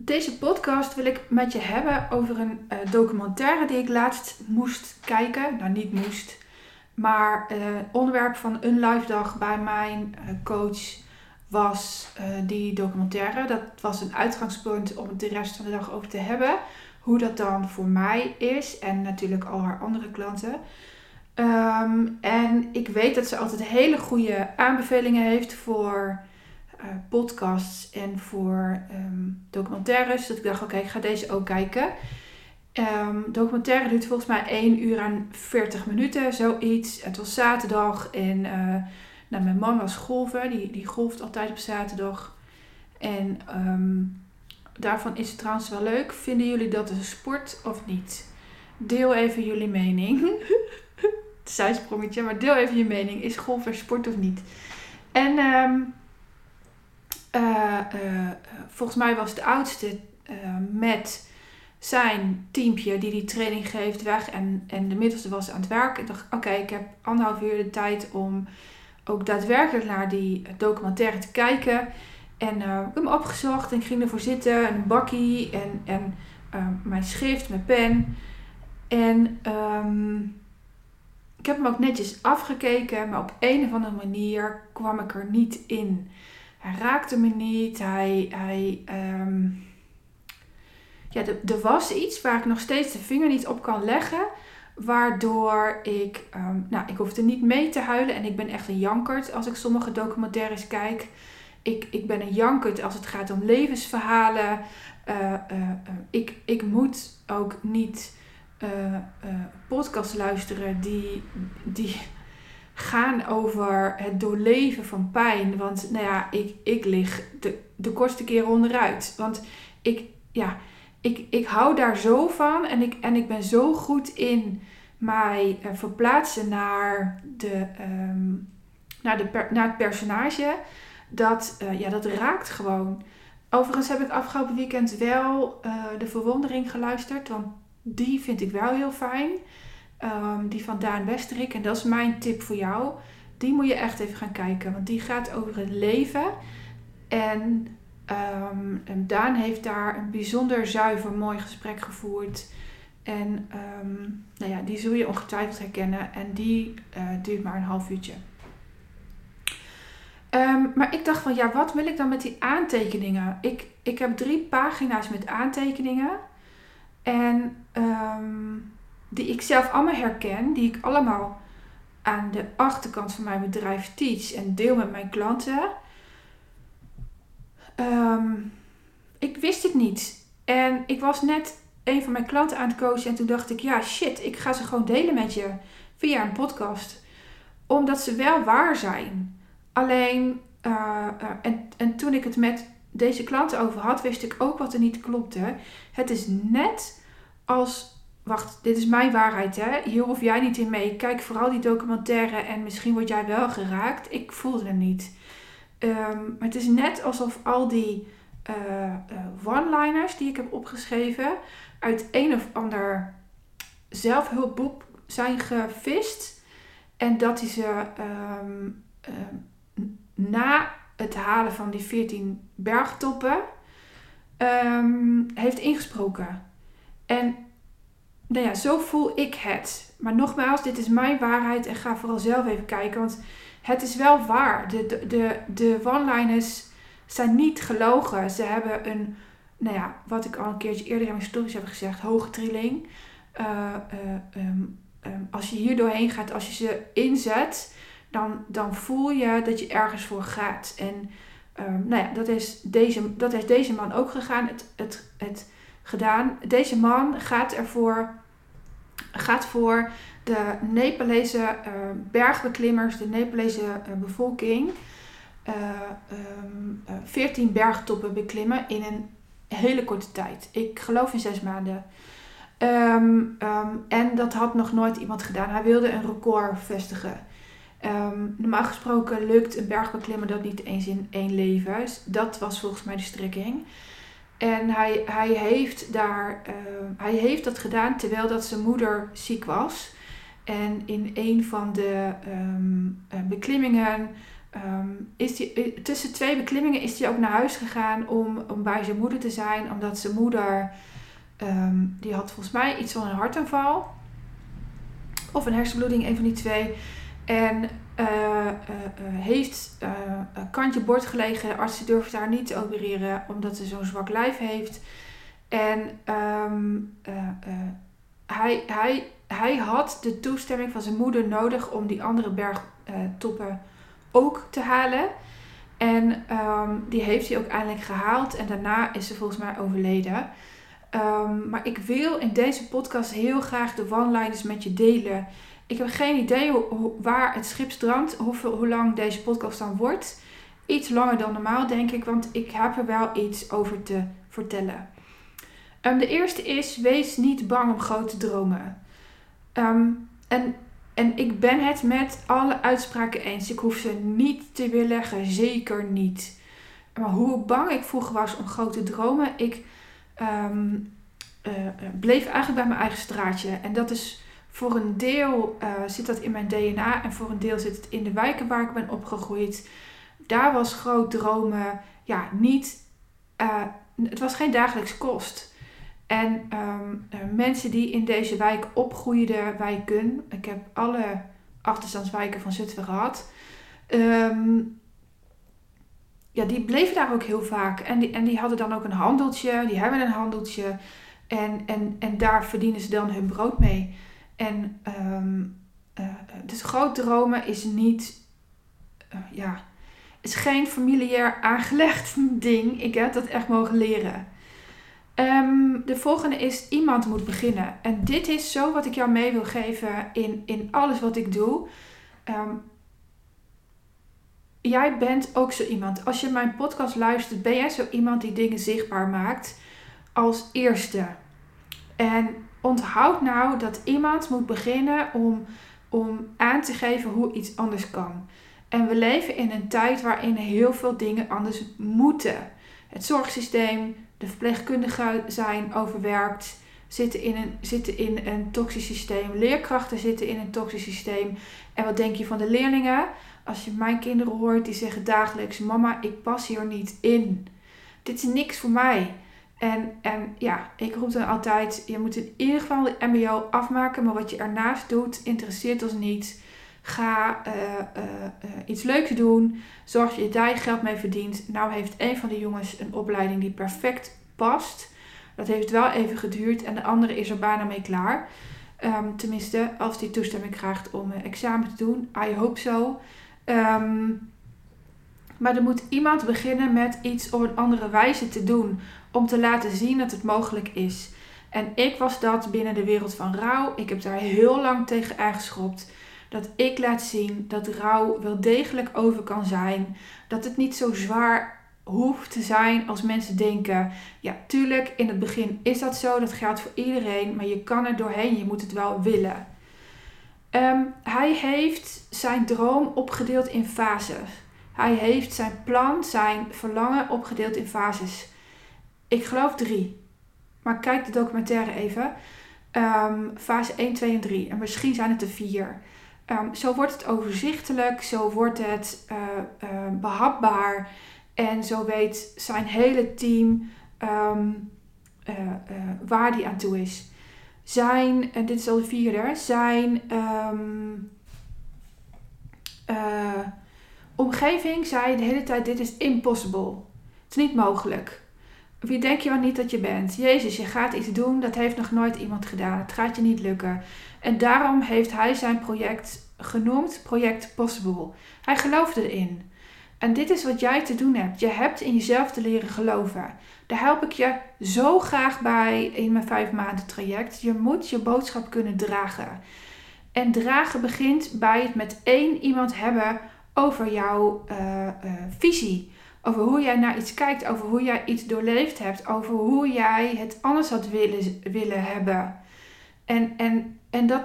Deze podcast wil ik met je hebben over een uh, documentaire die ik laatst moest kijken. Nou, niet moest, maar uh, onderwerp van een live dag bij mijn uh, coach was die documentaire. Dat was een uitgangspunt om het de rest van de dag over te hebben. Hoe dat dan voor mij is en natuurlijk al haar andere klanten. Um, en ik weet dat ze altijd hele goede aanbevelingen heeft voor uh, podcasts en voor um, documentaires. Dat ik dacht, oké, ik ga deze ook kijken. Um, documentaire duurt volgens mij 1 uur en 40 minuten, zoiets. Het was zaterdag en uh, nou, mijn man was golven. Die, die golft altijd op zaterdag. En um, daarvan is het trouwens wel leuk. Vinden jullie dat een sport of niet? Deel even jullie mening. zijsprongetje, maar deel even je mening. Is golf een sport of niet? En um, uh, volgens mij was de oudste met zijn teampje die die training geeft weg. En, en de middelste was aan het werk. Ik dacht, oké, ik heb anderhalf uur de tijd om ook daadwerkelijk naar die documentaire te kijken. En ik heb hem opgezocht en ik ging ervoor zitten. Een bakkie en, en mijn schrift, mijn pen. En um, ik heb hem ook netjes afgekeken, maar op een of andere manier kwam ik er niet in. Hij raakte me niet. Hij, hij, um... ja, er was iets waar ik nog steeds de vinger niet op kan leggen. Waardoor ik, um, nou, ik hoefde niet mee te huilen. En ik ben echt een jankert als ik sommige documentaires kijk. Ik, ik ben een jankert als het gaat om levensverhalen. Uh, uh, uh, ik, ik moet ook niet podcasts luisteren die, die gaan over het doorleven van pijn. Want nou ja, ik, ik lig de, de kortste keer onderuit. Want ik, ja, ik, ik hou daar zo van en ik, en ik ben zo goed in mij uh, verplaatsen naar, de, um, naar, de naar het personage. Dat, ja, dat raakt gewoon. Overigens heb ik afgelopen weekend wel de verwondering geluisterd. Want die vind ik wel heel fijn. Um, die van Daan Westerik. En dat is mijn tip voor jou. Die moet je echt even gaan kijken. Want die gaat over het leven. En, um, en Daan heeft daar een bijzonder zuiver, mooi gesprek gevoerd. En um, nou ja, die zul je ongetwijfeld herkennen. En die uh, duurt maar een half uurtje. Maar ik dacht van ja, wat wil ik dan met die aantekeningen? Ik, ik heb drie pagina's met aantekeningen. En die ik zelf allemaal herken, die ik allemaal aan de achterkant van mijn bedrijf teach en deel met mijn klanten. Um, ik wist het niet. En ik was net een van mijn klanten aan het coachen en toen dacht ik, ja shit, ik ga ze gewoon delen met je via een podcast. Omdat ze wel waar zijn. Alleen, uh, uh, en, en toen ik het met deze klanten over had, wist ik ook wat er niet klopte. Het is net als. Wacht, dit is mijn waarheid, hè? Hier hoef jij niet in mee. Kijk vooral die documentaire en misschien word jij wel geraakt. Ik voelde hem niet. Maar het is net alsof al die uh, uh, one-liners die ik heb opgeschreven uit een of ander zelfhulpboek zijn gevist. En dat hij ze um, um, na het halen van die 14 bergtoppen heeft ingesproken. En nou ja, zo voel ik het. Maar nogmaals, dit is mijn waarheid en ga vooral zelf even kijken. Want het is wel waar. De, de, de, de one-liners zijn niet gelogen. Ze hebben een, nou ja, wat ik al een keertje eerder in mijn stories heb gezegd, hoge trilling. Uh, uh, um, um, als je hier doorheen gaat, als je ze inzet, dan, dan voel je dat je ergens voor gaat. En um, nou ja, dat is, deze, dat is deze man ook gegaan. Het, het, het gedaan. Deze man gaat ervoor, gaat voor de Nepalese uh, bergbeklimmers, de Nepalese uh, bevolking, um, 14 bergtoppen beklimmen in een hele korte tijd. Ik geloof in zes maanden. Um, um, en dat had nog nooit iemand gedaan. Hij wilde een record vestigen. Normaal gesproken lukt een bergbeklimmer dat niet eens in één leven. Dus dat was volgens mij de strekking. En hij, hij, heeft daar, uh, hij heeft dat gedaan terwijl dat zijn moeder ziek was. En in een van de um, beklimmingen ehm, is die, tussen twee beklimmingen is hij ook naar huis gegaan om, om bij zijn moeder te zijn. Omdat zijn moeder, ehm, die had volgens mij iets van een hartaanval. Of een hersenbloeding, een van die twee. En uh, heeft een kantje bord gelegen. Artsen durfden haar niet te opereren omdat ze zo'n zwak lijf heeft. En um, hij, hij, hij had de toestemming van zijn moeder nodig om die andere bergtoppen ook te halen. En um, die heeft hij ook eindelijk gehaald. En daarna is ze volgens mij overleden. Um, maar ik wil in deze podcast heel graag de one-liners met je delen. Ik heb geen idee waar het schip strandt, hoeveel, hoe lang deze podcast dan wordt. Iets langer dan normaal, denk ik, want ik heb er wel iets over te vertellen. Um, de eerste is: wees niet bang om grote dromen. Um, en, en ik ben het met alle uitspraken eens. Ik hoef ze niet te weerleggen, zeker niet. Maar hoe bang ik vroeger was om grote dromen, ik um, uh, bleef eigenlijk bij mijn eigen straatje. En dat is voor een deel uh, zit dat in mijn DNA en voor een deel zit het in de wijken waar ik ben opgegroeid. Daar was groot dromen ja, niet. Uh, het was geen dagelijks kost. En um, mensen die in deze wijk opgroeiden, wijken, ik heb alle achterstandswijken van Zutphen gehad, um, ja, die bleven daar ook heel vaak. En die, en die hadden dan ook een handeltje, die hebben een handeltje. En, en, en daar verdienen ze dan hun brood mee. En um, uh, dus groot dromen is niet, uh, ja, is geen familiair aangelegd ding. Ik heb dat echt mogen leren. Um, de volgende is iemand moet beginnen. En dit is zo wat ik jou mee wil geven in, in alles wat ik doe. Um, jij bent ook zo iemand. Als je mijn podcast luistert, ben jij zo iemand die dingen zichtbaar maakt als eerste. En onthoud nou dat iemand moet beginnen om, om aan te geven hoe iets anders kan. En we leven in een tijd waarin heel veel dingen anders moeten. Het zorgsysteem, de verpleegkundigen zijn overwerkt, zitten in een, zitten in een toxisch systeem. Leerkrachten zitten in een toxisch systeem. En wat denk je van de leerlingen? Als je mijn kinderen hoort, die zeggen dagelijks: Mama, ik pas hier niet in. Dit is niks voor mij. En, en ja, ik roep dan altijd: je moet in ieder geval de MBO afmaken, maar wat je ernaast doet, interesseert ons niet. Ga uh, uh, uh, iets leuks doen. Zorg dat je daar geld mee verdient. Nou heeft een van de jongens een opleiding die perfect past. Dat heeft wel even geduurd en de andere is er bijna mee klaar. Um, tenminste, als die toestemming krijgt om examen te doen. I hope so. Um, maar er moet iemand beginnen met iets op een andere wijze te doen. Om te laten zien dat het mogelijk is. En ik was dat binnen de wereld van rouw. Ik heb daar heel lang tegen aangeschopt. Dat ik laat zien dat rouw wel degelijk over kan zijn. Dat het niet zo zwaar hoeft te zijn als mensen denken. Ja, tuurlijk, in het begin is dat zo. Dat geldt voor iedereen. Maar je kan er doorheen. Je moet het wel willen. Um, hij heeft zijn droom opgedeeld in fases. Hij heeft zijn plan, zijn verlangen opgedeeld in fases. Ik geloof drie. Maar kijk de documentaire even. Um, fase 1, 2 en 3. En misschien zijn het er vier. Um, zo wordt het overzichtelijk, zo wordt het uh, uh, behapbaar. En zo weet zijn hele team um, uh, waar die aan toe is. Zijn, en dit is al de vierde, zijn omgeving zei de hele tijd: Dit is impossible. Het is niet mogelijk. Wie denk je wel niet dat je bent? Jezus, je gaat iets doen, dat heeft nog nooit iemand gedaan. Het gaat je niet lukken. En daarom heeft hij zijn project genoemd Project Possible. Hij geloofde erin. En dit is wat jij te doen hebt. Je hebt in jezelf te leren geloven. Daar help ik je zo graag bij in mijn vijf maanden traject. Je moet je boodschap kunnen dragen. En dragen begint bij het met één iemand hebben over jouw uh, uh, visie. Over hoe jij naar iets kijkt, over hoe jij iets doorleefd hebt, over hoe jij het anders had willen, willen hebben. En, en, en dat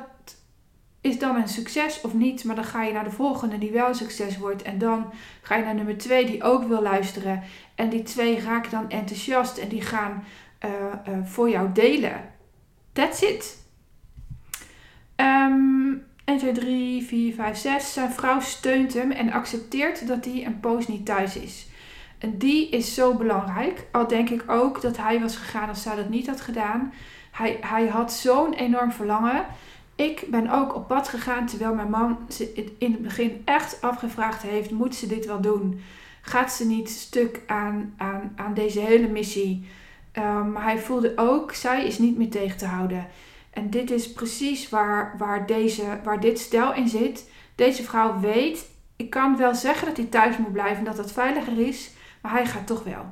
is dan een succes of niet, maar dan ga je naar de volgende die wel een succes wordt. En dan ga je naar nummer twee die ook wil luisteren. En die twee raken dan enthousiast en die gaan uh, uh, voor jou delen. That's it. Um, 1, 2, 3, 4, 5, 6. Zijn vrouw steunt hem en accepteert dat hij een poos niet thuis is. En die is zo belangrijk. Al denk ik ook dat hij was gegaan als zij dat niet had gedaan. Hij, hij had zo'n enorm verlangen. Ik ben ook op pad gegaan terwijl mijn man in het begin echt afgevraagd heeft: moet ze dit wel doen? Gaat ze niet stuk aan, aan, aan deze hele missie? Um, maar hij voelde ook: zij is niet meer tegen te houden. En dit is precies waar, waar, deze, waar dit stel in zit. Deze vrouw weet: ik kan wel zeggen dat hij thuis moet blijven en dat het veiliger is, maar hij gaat toch wel.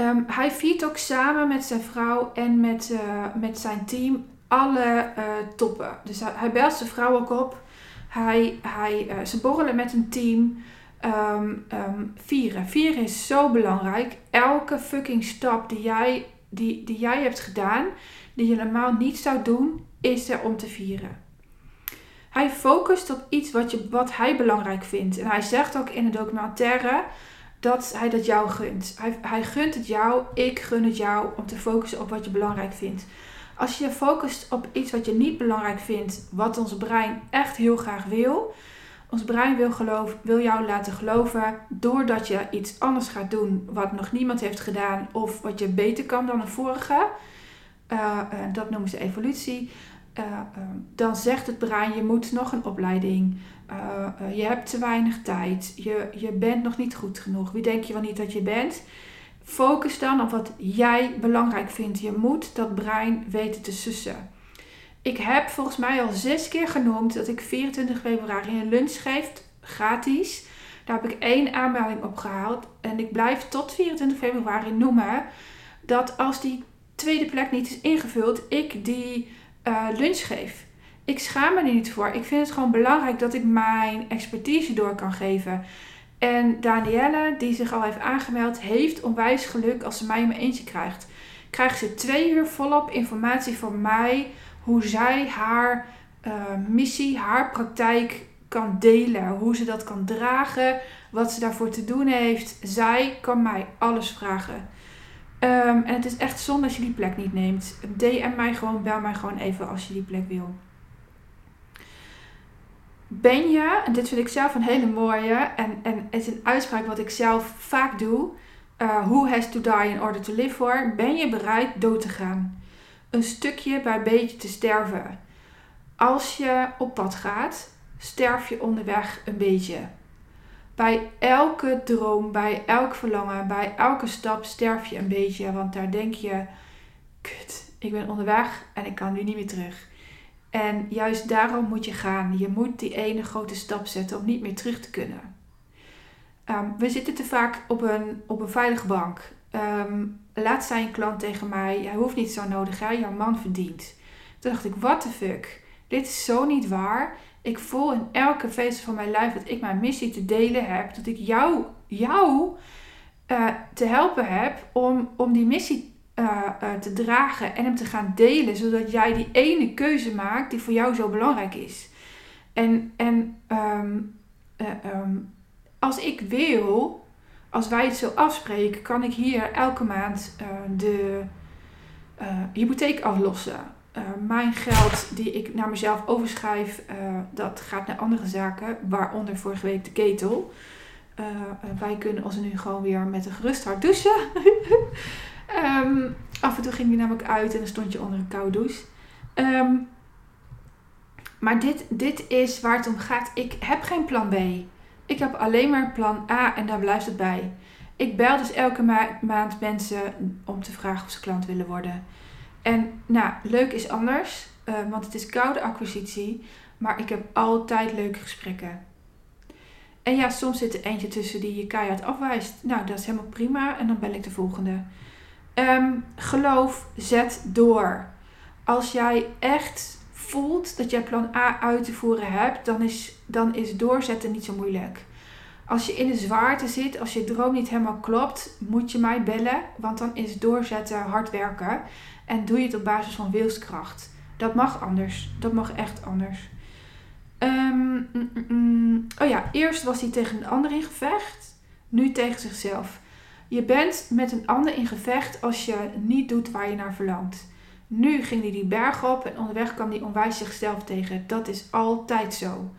Um, hij viert ook samen met zijn vrouw en met, uh, met zijn team alle uh, toppen. Dus hij, belt zijn vrouw ook op. Hij, hij, uh, ze borrelen met een team. Um, um, vieren. Vieren is zo belangrijk. Elke fucking stap die jij, die, die jij hebt gedaan, die je normaal niet zou doen, is er om te vieren. Hij focust op iets wat, je, wat hij belangrijk vindt. En hij zegt ook in de documentaire dat hij dat jou gunt. Hij, hij gunt het jou, ik gun het jou om te focussen op wat je belangrijk vindt. Als je focust op iets wat je niet belangrijk vindt, wat ons brein echt heel graag wil. Ons brein wil, geloof, wil jou laten geloven doordat je iets anders gaat doen wat nog niemand heeft gedaan of wat je beter kan dan de vorige. Uh, uh, dat noemen ze evolutie. Uh, dan zegt het brein: je moet nog een opleiding. je hebt te weinig tijd. Je, je bent nog niet goed genoeg. Wie denk je wel niet dat je bent? Focus dan op wat jij belangrijk vindt. Je moet dat brein weten te sussen. Ik heb volgens mij al zes keer genoemd dat ik 24 februari een lunch geef, gratis. Daar heb ik één aanmelding op gehaald. En ik blijf tot 24 februari noemen dat als die tweede plek niet is ingevuld, ik die uh, lunch geef. Ik schaam me er niet voor. Ik vind het gewoon belangrijk dat ik mijn expertise door kan geven. En Danielle, die zich al heeft aangemeld, heeft onwijs geluk als ze mij in mijn eentje krijgt. Krijgt ze twee uur volop informatie van mij hoe zij haar uh, missie, haar praktijk kan delen. Hoe ze dat kan dragen, wat ze daarvoor te doen heeft. Zij kan mij alles vragen. Um, en het is echt zonde als je die plek niet neemt. DM mij gewoon, bel mij gewoon even als je die plek wil ben je, en dit vind ik zelf een hele mooie, en, en het is een uitspraak wat ik zelf vaak doe, uh, who has to die in order to live for, ben je bereid dood te gaan? Een stukje bij beetje te sterven. Als je op pad gaat, sterf je onderweg een beetje. Bij elke droom, bij elk verlangen, bij elke stap sterf je een beetje, want daar denk je, kut, ik ben onderweg en ik kan nu niet meer terug. En juist daarom moet je gaan. Je moet die ene grote stap zetten om niet meer terug te kunnen. Um, we zitten te vaak op een, op een veilige bank. Um, laat zijn klant tegen mij: Hij hoeft niet zo nodig, hè? jouw man verdient. Toen dacht ik: What the fuck? Dit is zo niet waar. Ik voel in elke vezel van mijn lijf dat ik mijn missie te delen heb. Dat ik jou, jou uh, te helpen heb om, om die missie uh, uh, te dragen en hem te gaan delen, zodat jij die ene keuze maakt die voor jou zo belangrijk is. En, en uh, um, als ik wil, als wij het zo afspreken, kan ik hier elke maand de hypotheek aflossen. Mijn geld die ik naar mezelf overschrijf, dat gaat naar andere zaken, waaronder vorige week de ketel. wij kunnen ons nu gewoon weer met een gerust hart douchen. Um, af en toe ging die namelijk uit en dan stond je onder een koude douche. Um, maar dit, dit is waar het om gaat. Ik heb geen plan B. Ik heb alleen maar plan A en daar blijft het bij. Ik bel dus elke ma maand mensen om te vragen of ze klant willen worden. En nou, leuk is anders, uh, want het is koude acquisitie. Maar ik heb altijd leuke gesprekken. En ja, soms zit er eentje tussen die je keihard afwijst. Nou, dat is helemaal prima. En dan bel ik de volgende. Um, geloof, zet door. Als jij echt voelt dat jij plan A uit te voeren hebt, dan is, dan is doorzetten niet zo moeilijk. Als je in de zwaarte zit, als je droom niet helemaal klopt, moet je mij bellen, want dan is doorzetten hard werken en doe je het op basis van wilskracht. Dat mag anders. Dat mag echt anders. Um, mm, mm, mm. Oh ja, eerst was hij tegen een ander in gevecht, nu tegen zichzelf. Je bent met een ander in gevecht als je niet doet waar je naar verlangt. Nu ging hij die berg op en onderweg kwam hij onwijs zichzelf tegen. Dat is altijd zo.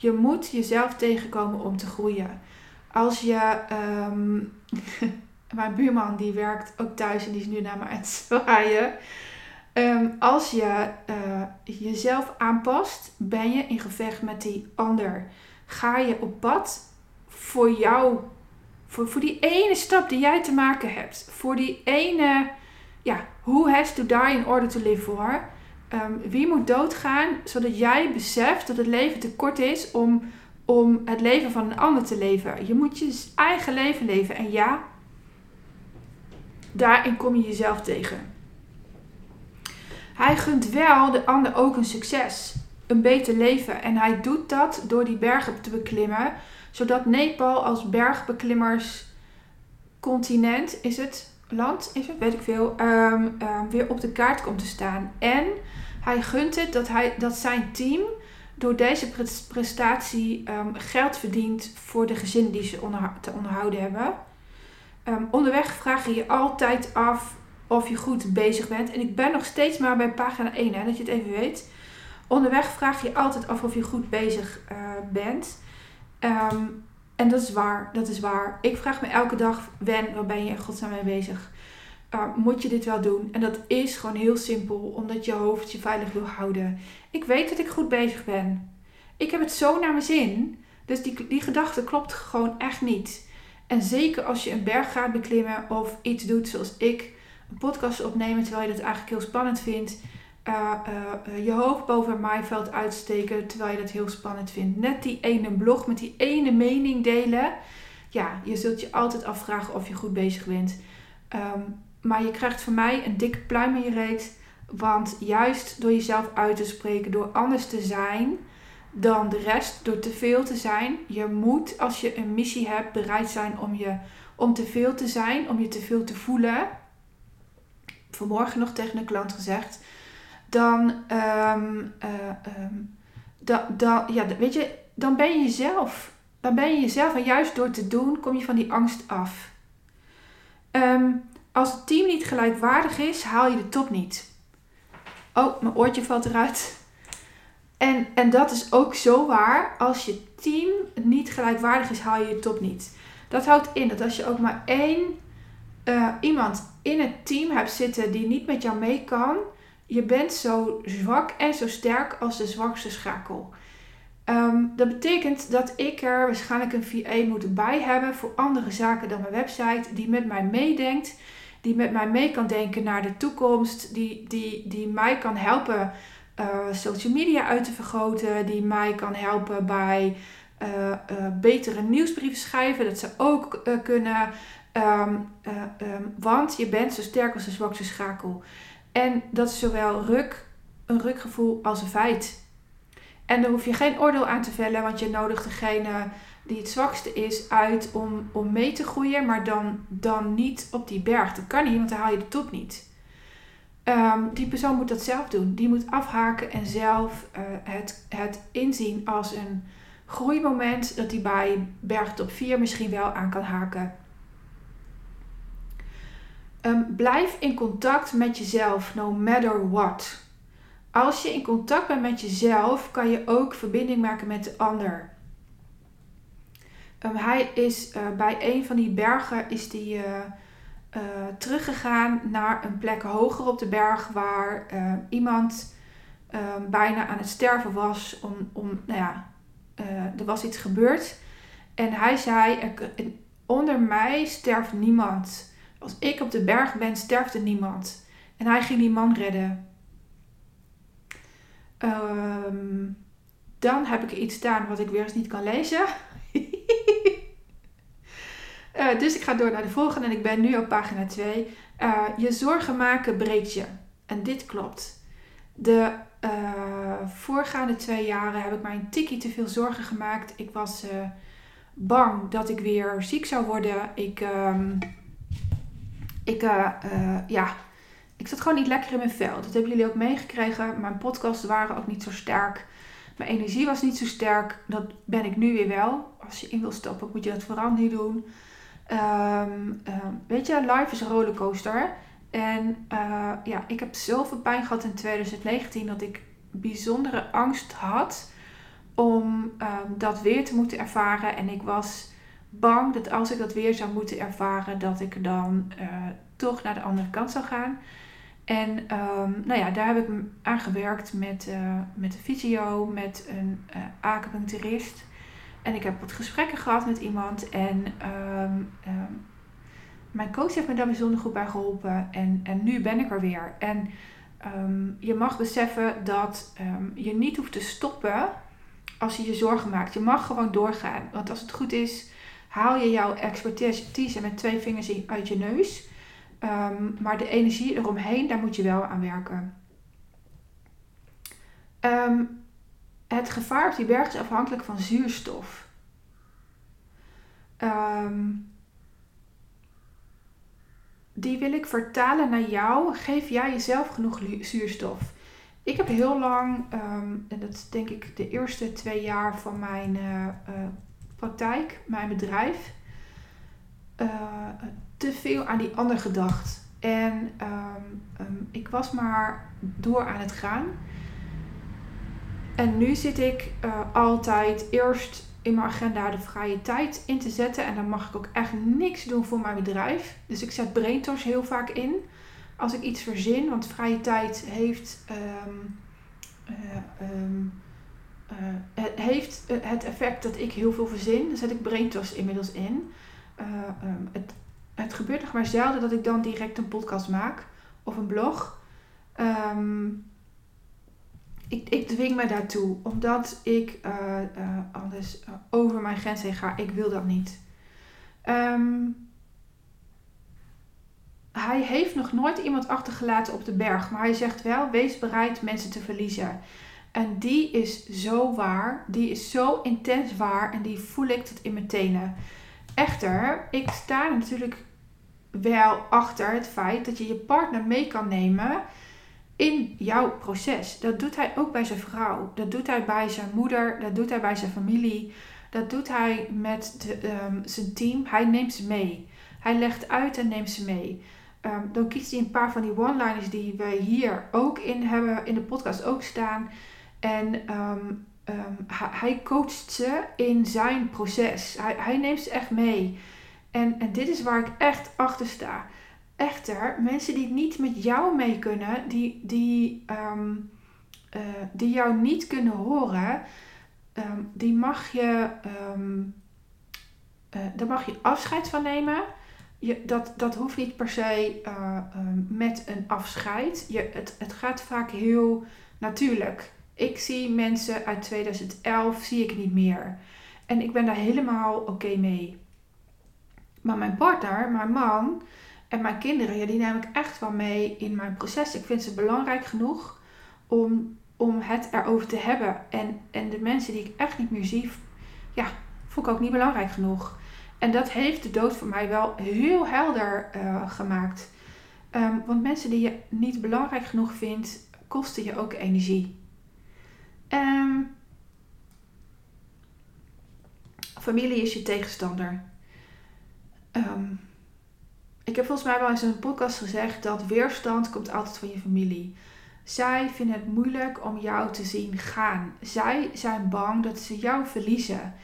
Je moet jezelf tegenkomen om te groeien. Als je. ehm, mijn buurman die werkt ook thuis en die is nu naar me aan het zwaaien. Ehm, als je eh, jezelf aanpast, ben je in gevecht met die ander. Ga je op pad voor jou, voor, voor die ene stap die jij te maken hebt. Voor die ene, ja, who has to die in order to live for? Ehm, wie moet doodgaan, zodat jij beseft dat het leven te kort is om, om het leven van een ander te leven. Je moet je eigen leven leven. En ja, daarin kom je jezelf tegen. Hij gunt wel de ander ook een succes, een beter leven. En hij doet dat door die bergen te beklimmen, zodat Nepal als bergbeklimmers continent is het, land is het, weet ik veel, ehm, ehm, weer op de kaart komt te staan. En hij gunt het dat, hij, dat zijn team door deze prestatie ehm, geld verdient voor de gezinnen die ze te onderhouden hebben. onderweg vraag je je altijd af of je goed bezig bent. En ik ben nog steeds maar bij pagina 1, hè, dat je het even weet. Onderweg vraag je altijd af of je goed bezig uh, bent. Um, en dat is waar, dat is waar. Ik vraag me elke dag, Wen, waar ben je in godsnaam mee bezig? Uh, moet je dit wel doen? En dat is gewoon heel simpel, omdat je hoofd je veilig wil houden. Ik weet dat ik goed bezig ben. Ik heb het zo naar mijn zin. Dus die, die gedachte klopt gewoon echt niet. En zeker als je een berg gaat beklimmen of iets doet zoals ik, een podcast opnemen terwijl je dat eigenlijk heel spannend vindt. Uh, uh, je hoofd boven het maaiveld uitsteken terwijl je dat heel spannend vindt. Net die ene blog met die ene mening delen. Ja, je zult je altijd afvragen of je goed bezig bent. Um, maar je krijgt van mij een dikke pluim in je reet. Want juist door jezelf uit te spreken, door anders te zijn dan de rest, door te veel te zijn. Je moet, als je een missie hebt, bereid zijn om, je, om te veel te zijn, om je te veel te voelen vanmorgen nog tegen een klant gezegd. Dan, um, da, da, ja, weet je, dan ben je jezelf. Dan ben je jezelf. En juist door te doen, kom je van die angst af. Ehm, als het team niet gelijkwaardig is, haal je de top niet. Oh, mijn oortje valt eruit. En, en dat is ook zo waar. Als je team niet gelijkwaardig is, haal je de top niet. Dat houdt in dat als je ook maar één uh, iemand in het team hebt zitten die niet met jou mee kan, je bent zo zwak en zo sterk als de zwakste schakel. Ehm, dat betekent dat ik er waarschijnlijk een VA moet bij hebben voor andere zaken dan mijn website, die met mij meedenkt, die met mij mee kan denken naar de toekomst, die, die, die mij kan helpen uh, social media uit te vergroten, die mij kan helpen bij uh, betere nieuwsbrieven schrijven, dat ze ook kunnen Ehm, eh, ehm, want je bent zo sterk als de zwakste schakel. En dat is zowel ruk, een rukgevoel als een feit. En daar hoef je geen oordeel aan te vellen, want je nodigt degene die het zwakste is uit om, om mee te groeien, maar dan, dan niet op die berg. Dat kan niet, want dan haal je de top niet. Ehm, die persoon moet dat zelf doen. Die moet afhaken en zelf uh, het, het inzien als een groeimoment dat hij bij bergtop 4 misschien wel aan kan haken. Um, blijf in contact met jezelf, no matter what. Als je in contact bent met jezelf, kan je ook verbinding maken met de ander. Um, hij is uh, bij een van die bergen is die, uh, uh, teruggegaan naar een plek hoger op de berg waar iemand um, bijna aan het sterven was. Om, om, nou ja, er was iets gebeurd. En hij zei: Onder mij sterft niemand. Als ik op de berg ben, sterft er niemand. En hij ging die man redden. Ehm, dan heb ik iets staan wat ik weer eens niet kan lezen. Uh, dus ik ga door naar de volgende en ik ben nu op pagina 2. Uh, eh, je zorgen maken breekt je. En dit klopt. De uh, voorgaande twee jaren heb ik mij een tikkie te veel zorgen gemaakt. Ik was bang dat ik weer ziek zou worden. Ik. Um, ik, ja, ik zat gewoon niet lekker in mijn vel. Dat hebben jullie ook meegekregen. Mijn podcasts waren ook niet zo sterk. Mijn energie was niet zo sterk. Dat ben ik nu weer wel. Als je in wil stappen, moet je dat vooral niet doen. Um, weet je, life is een rollercoaster. En uh, ja, ik heb zoveel pijn gehad in 2019 dat ik bijzondere angst had om uh, dat weer te moeten ervaren. En ik was bang dat als ik dat weer zou moeten ervaren, dat ik dan uh, toch naar de andere kant zou gaan. En um, nou ja, daar heb ik aan gewerkt met, uh, met een fysio, met een uh, acupuncturist. En ik heb wat gesprekken gehad met iemand. En um, um, mijn coach heeft me daar bijzonder goed bij geholpen. En, en nu ben ik er weer. En je mag beseffen dat je niet hoeft te stoppen als je je zorgen maakt. Je mag gewoon doorgaan. Want als het goed is, haal je jouw expertise met twee vingers uit je neus. Um, maar de energie eromheen, daar moet je wel aan werken. Um, het gevaar op die berg is afhankelijk van zuurstof. Um, die wil ik vertalen naar jou. Geef jij jezelf genoeg zuurstof? Ik heb heel lang, en dat is denk ik de eerste twee jaar van mijn uh, uh, praktijk, mijn bedrijf, uh, te veel aan die ander gedacht. En um, um, ik was maar door aan het gaan. En nu zit ik uh, altijd eerst in mijn agenda de vrije tijd in te zetten. En dan mag ik ook echt niks doen voor mijn bedrijf. Dus ik zet braintoss heel vaak in. Als ik iets verzin, want vrije tijd heeft, um, uh, het, heeft het effect dat ik heel veel verzin. Dan zet ik braintoss inmiddels in. het het gebeurt nog maar zelden dat ik dan direct een podcast maak of een blog. Um, ik, ik dwing me daartoe, omdat ik uh, anders uh, over mijn grens heen ga. Ik wil dat niet. Um, hij heeft nog nooit iemand achtergelaten op de berg, maar hij zegt wel: wees bereid mensen te verliezen. En die is zo waar, die is zo intens waar en die voel ik tot in mijn tenen. Echter, ik sta natuurlijk wel achter het feit dat je je partner mee kan nemen in jouw proces. Dat doet hij ook bij zijn vrouw. Dat doet hij bij zijn moeder. Dat doet hij bij zijn familie. Dat doet hij met de, um, zijn team. Hij neemt ze mee. Hij legt uit en neemt ze mee. Um, dan kiest hij een paar van die one-liners die we hier ook in hebben, in de podcast ook staan. En um, hij coacht ze in zijn proces. Hij, hij neemt ze echt mee. En, en dit is waar ik echt achter sta. Echter, mensen die niet met jou mee kunnen, die, die, um, uh, die jou niet kunnen horen, um, die mag je, um, daar mag je afscheid van nemen. Je, dat, dat hoeft niet per se uh, met een afscheid. Je, het, het gaat vaak heel natuurlijk. Ik zie mensen uit 2011, zie ik niet meer. En ik ben daar helemaal oké mee. Maar mijn partner, mijn man en mijn kinderen, ja, die neem ik echt wel mee in mijn proces. Ik vind ze belangrijk genoeg om, om het erover te hebben. En, en de mensen die ik echt niet meer zie, ja, vond ik ook niet belangrijk genoeg. En dat heeft de dood voor mij wel heel helder uh, gemaakt. Um, want mensen die je niet belangrijk genoeg vindt, kosten je ook energie. Um, familie is je tegenstander. Um, ik heb volgens mij wel eens in een podcast gezegd dat weerstand komt altijd van je familie. Zij vinden het moeilijk om jou te zien gaan. Zij zijn bang dat ze jou verliezen.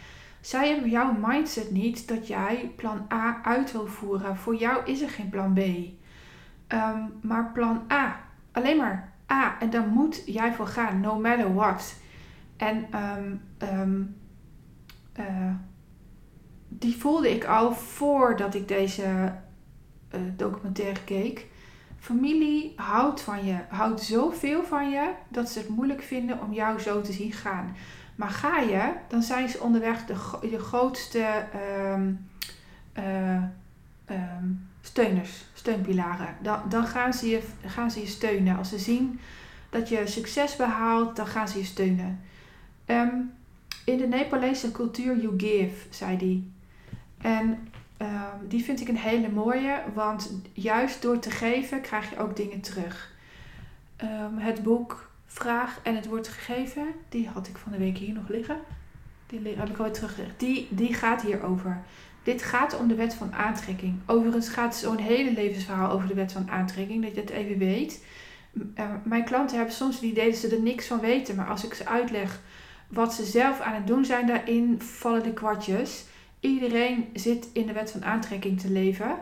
Zij hebben jouw mindset niet dat jij plan A uit wil voeren. Voor jou is er geen plan B. Um, maar plan A. Alleen maar A. En daar moet jij voor gaan, no matter what. En um, die voelde ik al voordat ik deze uh, documentaire keek. Familie houdt van je, houdt zoveel van je dat ze het moeilijk vinden om jou zo te zien gaan. Maar ga je, dan zijn ze onderweg de, grootste um, uh, um, steuners, steunpilaren. Dan, dan gaan, ze je, gaan ze je steunen. Als ze zien dat je succes behaalt, dan gaan ze je steunen. Um, in de Nepalese cultuur, you give, zei die. En um, die vind ik een hele mooie, want juist door te geven krijg je ook dingen terug. Um, het boek Vraag en het wordt gegeven, die had ik van de week hier nog liggen. Die heb ik ooit teruggelegd. Die, die gaat hierover. Dit gaat om de wet van aantrekking. Overigens gaat zo'n hele levensverhaal over de wet van aantrekking, dat je het even weet. Uh, mijn klanten hebben soms het idee dat ze er niks van weten, maar als ik ze uitleg wat ze zelf aan het doen zijn daarin, vallen de kwartjes. Iedereen zit in de wet van aantrekking te leven.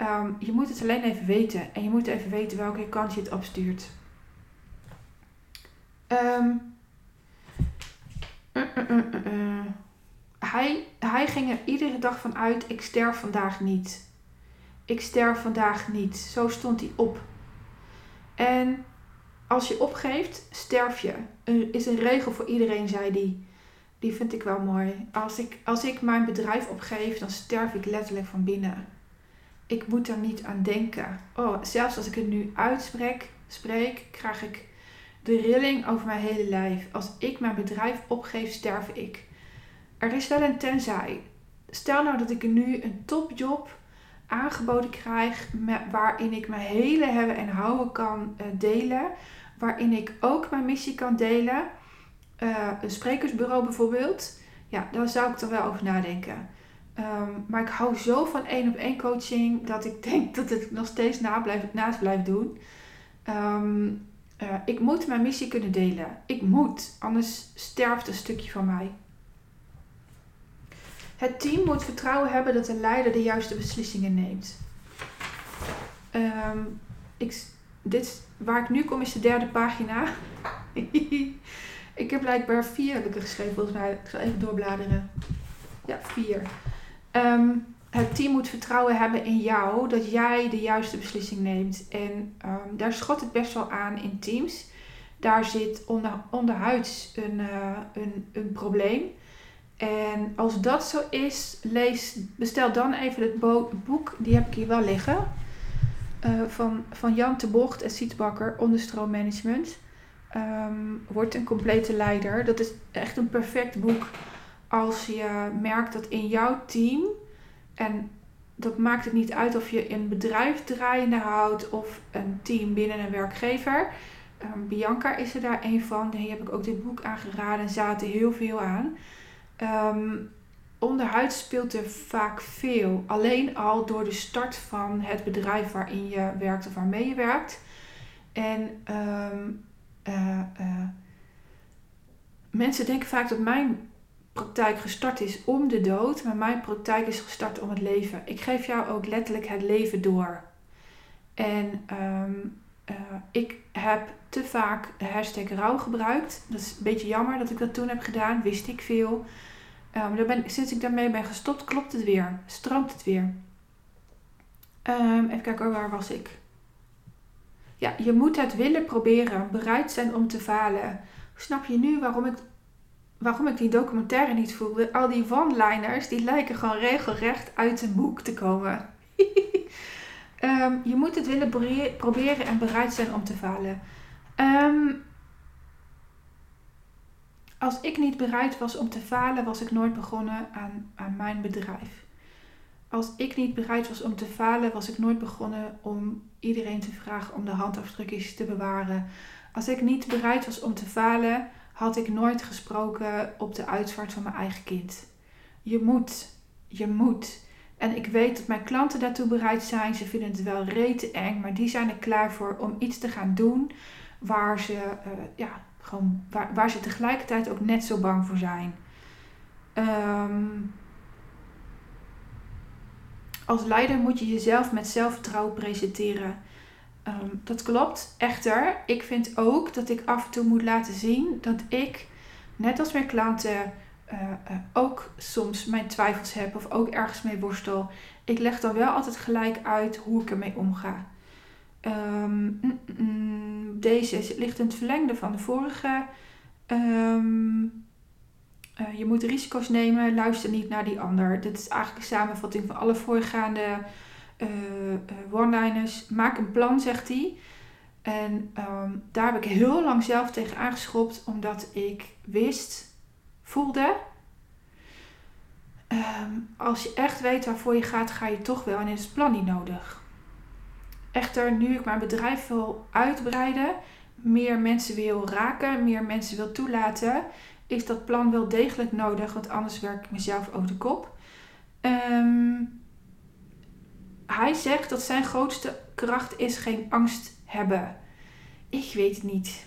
Um, je moet het alleen even weten en je moet even weten welke kant je het opstuurt. Um, uh, uh, hij, hij ging er iedere dag van uit: ik sterf vandaag niet. Ik sterf vandaag niet. Zo stond hij op. En als je opgeeft, sterf je. Er is een regel voor iedereen, zei hij. Die vind ik wel mooi. Als ik, als ik mijn bedrijf opgeef, dan sterf ik letterlijk van binnen. Ik moet er niet aan denken. Oh, zelfs als ik het nu uitspreek, spreek, krijg ik de rilling over mijn hele lijf. Als ik mijn bedrijf opgeef, sterf ik. Er is wel een tenzij. Stel nou dat ik nu een topjob aangeboden krijg waarin ik mijn hele hebben en houden kan uh, delen. Waarin ik ook mijn missie kan delen. Uh, een sprekersbureau bijvoorbeeld. Ja, daar zou ik er wel over nadenken. Um, maar ik hou zo van één op één coaching dat ik denk dat ik nog steeds na blijf, naast blijf doen. Um, uh, ik moet mijn missie kunnen delen. Ik moet, anders sterft een stukje van mij. Het team moet vertrouwen hebben dat de leider de juiste beslissingen neemt. Um, ik, dit, waar ik nu kom is de derde pagina. ik heb blijkbaar vier heb ik geschreven volgens mij. Ik zal even doorbladeren. Ja, vier. Um, het team moet vertrouwen hebben in jou dat jij de juiste beslissing neemt. En um, daar schot het best wel aan in teams. Daar zit onder, onderhuids een, uh, een, een probleem. En als dat zo is, lees, bestel dan even het boek, die heb ik hier wel liggen. Uh, van, van Jan de Bocht en Sietbakker, Onderstroommanagement. Um, Word een complete leider. Dat is echt een perfect boek als je merkt dat in jouw team, en dat maakt het niet uit of je een bedrijf draaiende houdt of een team binnen een werkgever. Um, Bianca is er daar een van. Die heb ik ook dit boek aangeraden en zaten heel veel aan. Um, onderhuid speelt er vaak veel. Alleen al door de start van het bedrijf waarin je werkt of waarmee je werkt. En uh, uh, mensen denken vaak dat mijn praktijk gestart is om de dood, maar mijn praktijk is gestart om het leven. Ik geef jou ook letterlijk het leven door. En um, uh, ik heb te vaak hashtag rouw gebruikt. Dat is een beetje jammer dat ik dat toen heb gedaan, wist ik veel. Um, ben, sinds ik daarmee ben gestopt, klopt het weer. Stroomt het weer. Um, even kijken, waar was ik? Ja, je moet het willen proberen. Bereid zijn om te falen. Snap je nu waarom ik waarom ik die documentaire niet voelde. Al die one-liners, die lijken gewoon regelrecht uit een boek te komen. um, je moet het willen proberen en bereid zijn om te falen. Um, als ik niet bereid was om te falen, was ik nooit begonnen aan, aan mijn bedrijf. Als ik niet bereid was om te falen, was ik nooit begonnen om iedereen te vragen om de handafdrukjes te bewaren. Als ik niet bereid was om te falen, had ik nooit gesproken op de uitvaart van mijn eigen kind. Je moet, je moet. En ik weet dat mijn klanten daartoe bereid zijn. Ze vinden het wel rete eng, maar die zijn er klaar voor om iets te gaan doen waar ze, uh, ja, gewoon, waar, waar ze tegelijkertijd ook net zo bang voor zijn. Um, als leider moet je jezelf met zelfvertrouwen presenteren. Um, dat klopt. Echter, ik vind ook dat ik af en toe moet laten zien dat ik, net als mijn klanten, uh, uh, ook soms mijn twijfels heb of ook ergens mee worstel. Ik leg dan wel altijd gelijk uit hoe ik ermee omga. Um, mm, mm, deze ligt in het verlengde van de vorige. Um, uh, je moet risico's nemen, luister niet naar die ander. Dit is eigenlijk een samenvatting van alle voorgaande uh, one-liners. Maak een plan, zegt hij. En um, daar heb ik heel lang zelf tegen aangeschopt, omdat ik wist, voelde. Um, als je echt weet waarvoor je gaat, ga je toch wel en is het plan niet nodig. Echter, nu ik mijn bedrijf wil uitbreiden, meer mensen wil raken, meer mensen wil toelaten, is dat plan wel degelijk nodig, want anders werk ik mezelf over de kop. Ehm, hij zegt dat zijn grootste kracht is geen angst hebben. Ik weet het niet.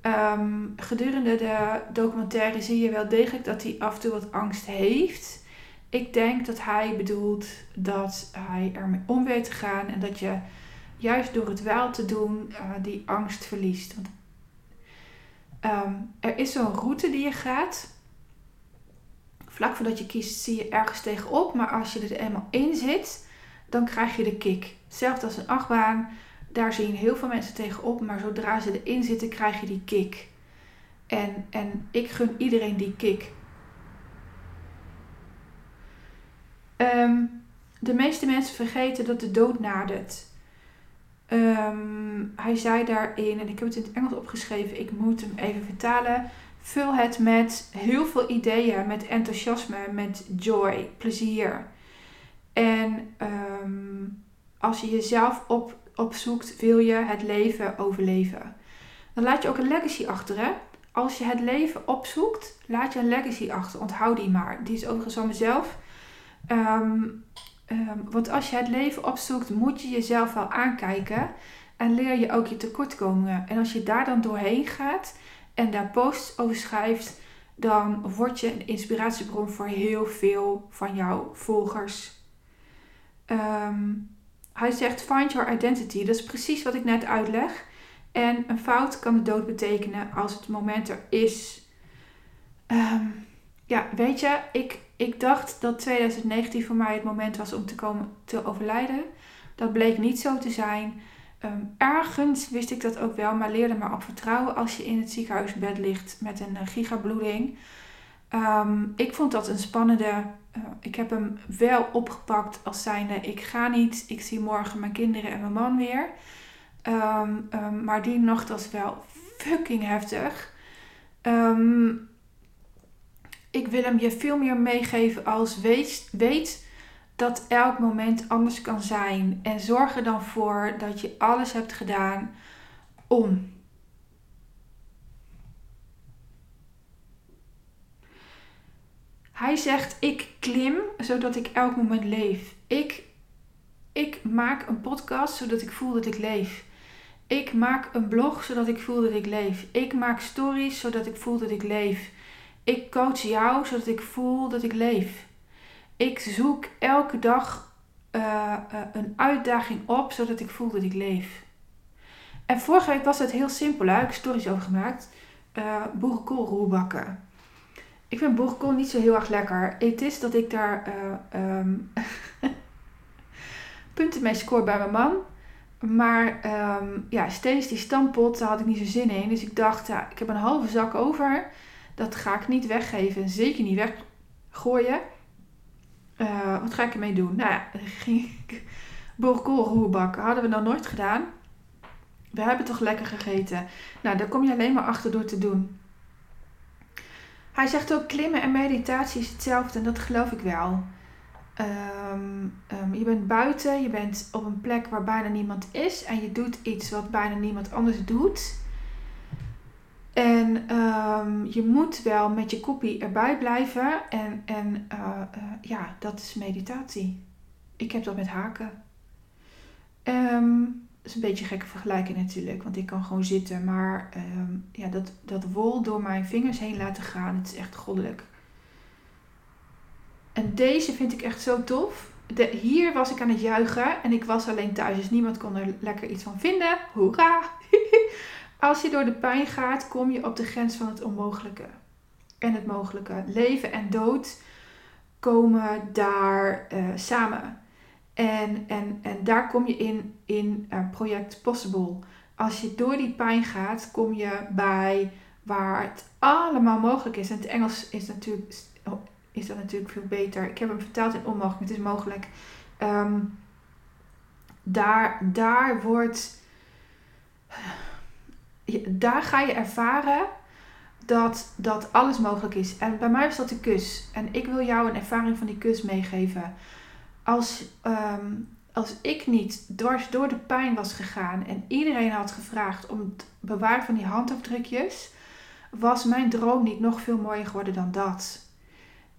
Ehm, gedurende de documentaire zie je wel degelijk dat hij af en toe wat angst heeft. Ik denk dat hij bedoelt dat hij ermee om weet te gaan en dat je juist door het wel te doen uh, die angst verliest. Want ehm, er is zo'n route die je gaat. Vlak voordat je kiest zie je ergens tegenop, maar als je er eenmaal in zit, dan krijg je de kick. Hetzelfde als een achtbaan, daar zien heel veel mensen tegenop, maar zodra ze erin zitten, krijg je die kick. En, en ik gun iedereen die kick. Ehm, de meeste mensen vergeten dat de dood nadert. Ehm, hij zei daarin, en ik heb het in het Engels opgeschreven, ik moet hem even vertalen. Vul het met heel veel ideeën, met enthousiasme, met joy, plezier. En ehm, als je jezelf op, opzoekt, wil je het leven overleven. Dan laat je ook een legacy achter. Als je het leven opzoekt, laat je een legacy achter. Onthoud die maar. Die is overigens van mezelf. Um, want als je het leven opzoekt, moet je jezelf wel aankijken. En leer je ook je tekortkomingen. En als je daar dan doorheen gaat en daar posts over schrijft, dan word je een inspiratiebron voor heel veel van jouw volgers. Um, hij zegt find your identity. Dat is precies wat ik net uitleg. En een fout kan de dood betekenen als het moment er is. Ehm, ja, weet je, ik, ik dacht dat 2019 voor mij het moment was om te komen te overlijden. Dat bleek niet zo te zijn. Ehm, ergens wist ik dat ook wel, maar leerde maar op vertrouwen als je in het ziekenhuisbed ligt met een gigabloeding. Um, ik vond dat een spannende eh, ik heb hem wel opgepakt als zijnde ik ga niet, ik zie morgen mijn kinderen en mijn man weer. Ehm, ehm, maar die nacht was wel fucking heftig. Ehm, ik wil hem je veel meer meegeven als weet, weet dat elk moment anders kan zijn. En zorg er dan voor dat je alles hebt gedaan om Hij zegt: Ik klim zodat ik elk moment leef. Ik, ik maak een podcast zodat ik voel dat ik leef. Ik maak een blog zodat ik voel dat ik leef. Ik maak stories zodat ik voel dat ik leef. Ik coach jou zodat ik voel dat ik leef. Ik zoek elke dag uh, uh, een uitdaging op zodat ik voel dat ik leef. En vorige week was het heel simpel. Hè? Ik heb stories over gemaakt. Uh, boerenkool bakken. Ik vind boerenkool niet zo heel erg lekker. Het is dat ik daar um, punten mee scoor bij mijn man. Maar um, ja, steeds die stampot, daar had ik niet zo zin in. Dus ik dacht, ja, ik heb een halve zak over. Dat ga ik niet weggeven. Zeker niet weggooien. Uh, wat ga ik ermee doen? Nou ja, ging ik bakken. Hadden we nog nooit gedaan. We hebben toch lekker gegeten. Nou, daar kom je alleen maar achter door te doen. Hij zegt ook klimmen en meditatie is hetzelfde en dat geloof ik wel. Ehm, ehm, je bent buiten, je bent op een plek waar bijna niemand is en je doet iets wat bijna niemand anders doet. En um, je moet wel met je kopie erbij blijven en, en uh, uh, ja, dat is meditatie. Ik heb dat met haken. Um, is een beetje een gekke vergelijking natuurlijk, want ik kan gewoon zitten, maar ehm, ja, dat, dat wol door mijn vingers heen laten gaan, het is echt goddelijk. En deze vind ik echt zo tof. Hier was ik aan het juichen en ik was alleen thuis, dus niemand kon er lekker iets van vinden. Hoera! Als je door de pijn gaat, kom je op de grens van het onmogelijke en het mogelijke. Leven en dood komen daar uh, samen. En, en, en daar kom je in, in uh, project Possible. Als je door die pijn gaat, kom je bij waar het allemaal mogelijk is. En het Engels is, natuurlijk, is dat natuurlijk veel beter. Ik heb hem vertaald in onmogelijk, het is mogelijk. Um, daar, daar wordt. Daar ga je ervaren dat, dat alles mogelijk is. En bij mij was dat de kus. En ik wil jou een ervaring van die kus meegeven als, ehm, als ik niet dwars door de pijn was gegaan en iedereen had gevraagd om het bewaren van die handafdrukjes, was mijn droom niet nog veel mooier geworden dan dat.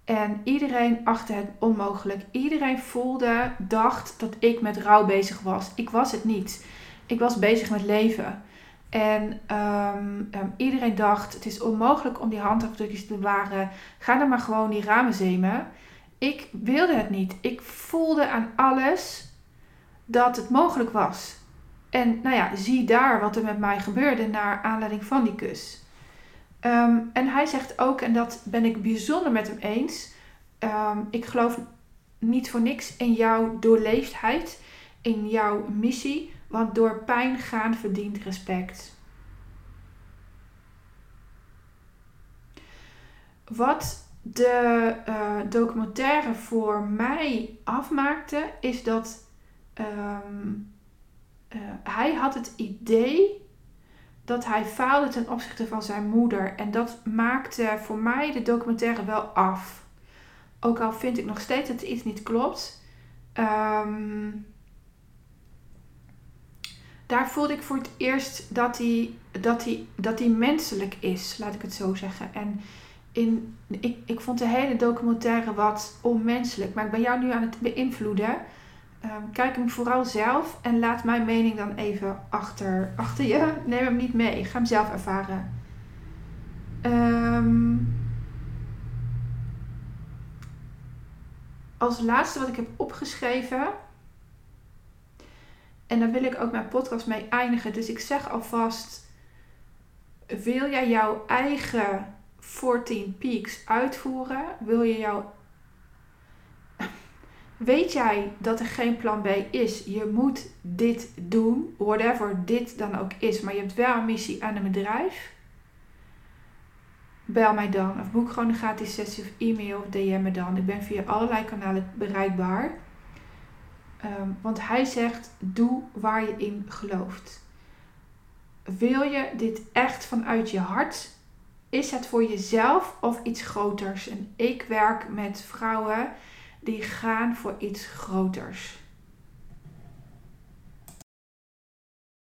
En iedereen achtte het onmogelijk. Iedereen voelde, dacht dat ik met rouw bezig was. Ik was het niet. Ik was bezig met leven. En ehm, ehm, iedereen dacht, het is onmogelijk om die handafdrukjes te bewaren. Ga dan maar gewoon die ramen zemen. Ik wilde het niet. Ik voelde aan alles dat het mogelijk was. En nou ja, zie daar wat er met mij gebeurde naar aanleiding van die kus. Ehm, en hij zegt ook, en dat ben ik bijzonder met hem eens. ik geloof niet voor niks in jouw doorleefdheid, in jouw missie. Want door pijn gaan verdient respect. Wat de uh, documentaire voor mij afmaakte, is dat ehm, eh, hij had het idee dat hij faalde ten opzichte van zijn moeder. En dat maakte voor mij de documentaire wel af. Ook al vind ik nog steeds dat iets niet klopt. Um, daar voelde ik voor het eerst dat hij, dat hij, dat hij menselijk is, laat ik het zo zeggen. En in, ik, ik vond de hele documentaire wat onmenselijk. Maar ik ben jou nu aan het beïnvloeden. Um, kijk hem vooral zelf en laat mijn mening dan even achter, achter je. Neem hem niet mee. Ga hem zelf ervaren. Um, als laatste wat ik heb opgeschreven en daar wil ik ook mijn podcast mee eindigen. Dus ik zeg alvast: wil jij jouw eigen 14 peaks uitvoeren? Wil je jouw. Weet jij dat er geen plan B is? Je moet dit doen, whatever dit dan ook is, maar je hebt wel een missie aan een bedrijf. Bel mij dan of boek gewoon een gratis sessie of e-mail of DM me dan. Ik ben via allerlei kanalen bereikbaar. Ehm, want hij zegt: doe waar je in gelooft. Wil je dit echt vanuit je hart? Is het voor jezelf of iets groters? En ik werk met vrouwen die gaan voor iets groters.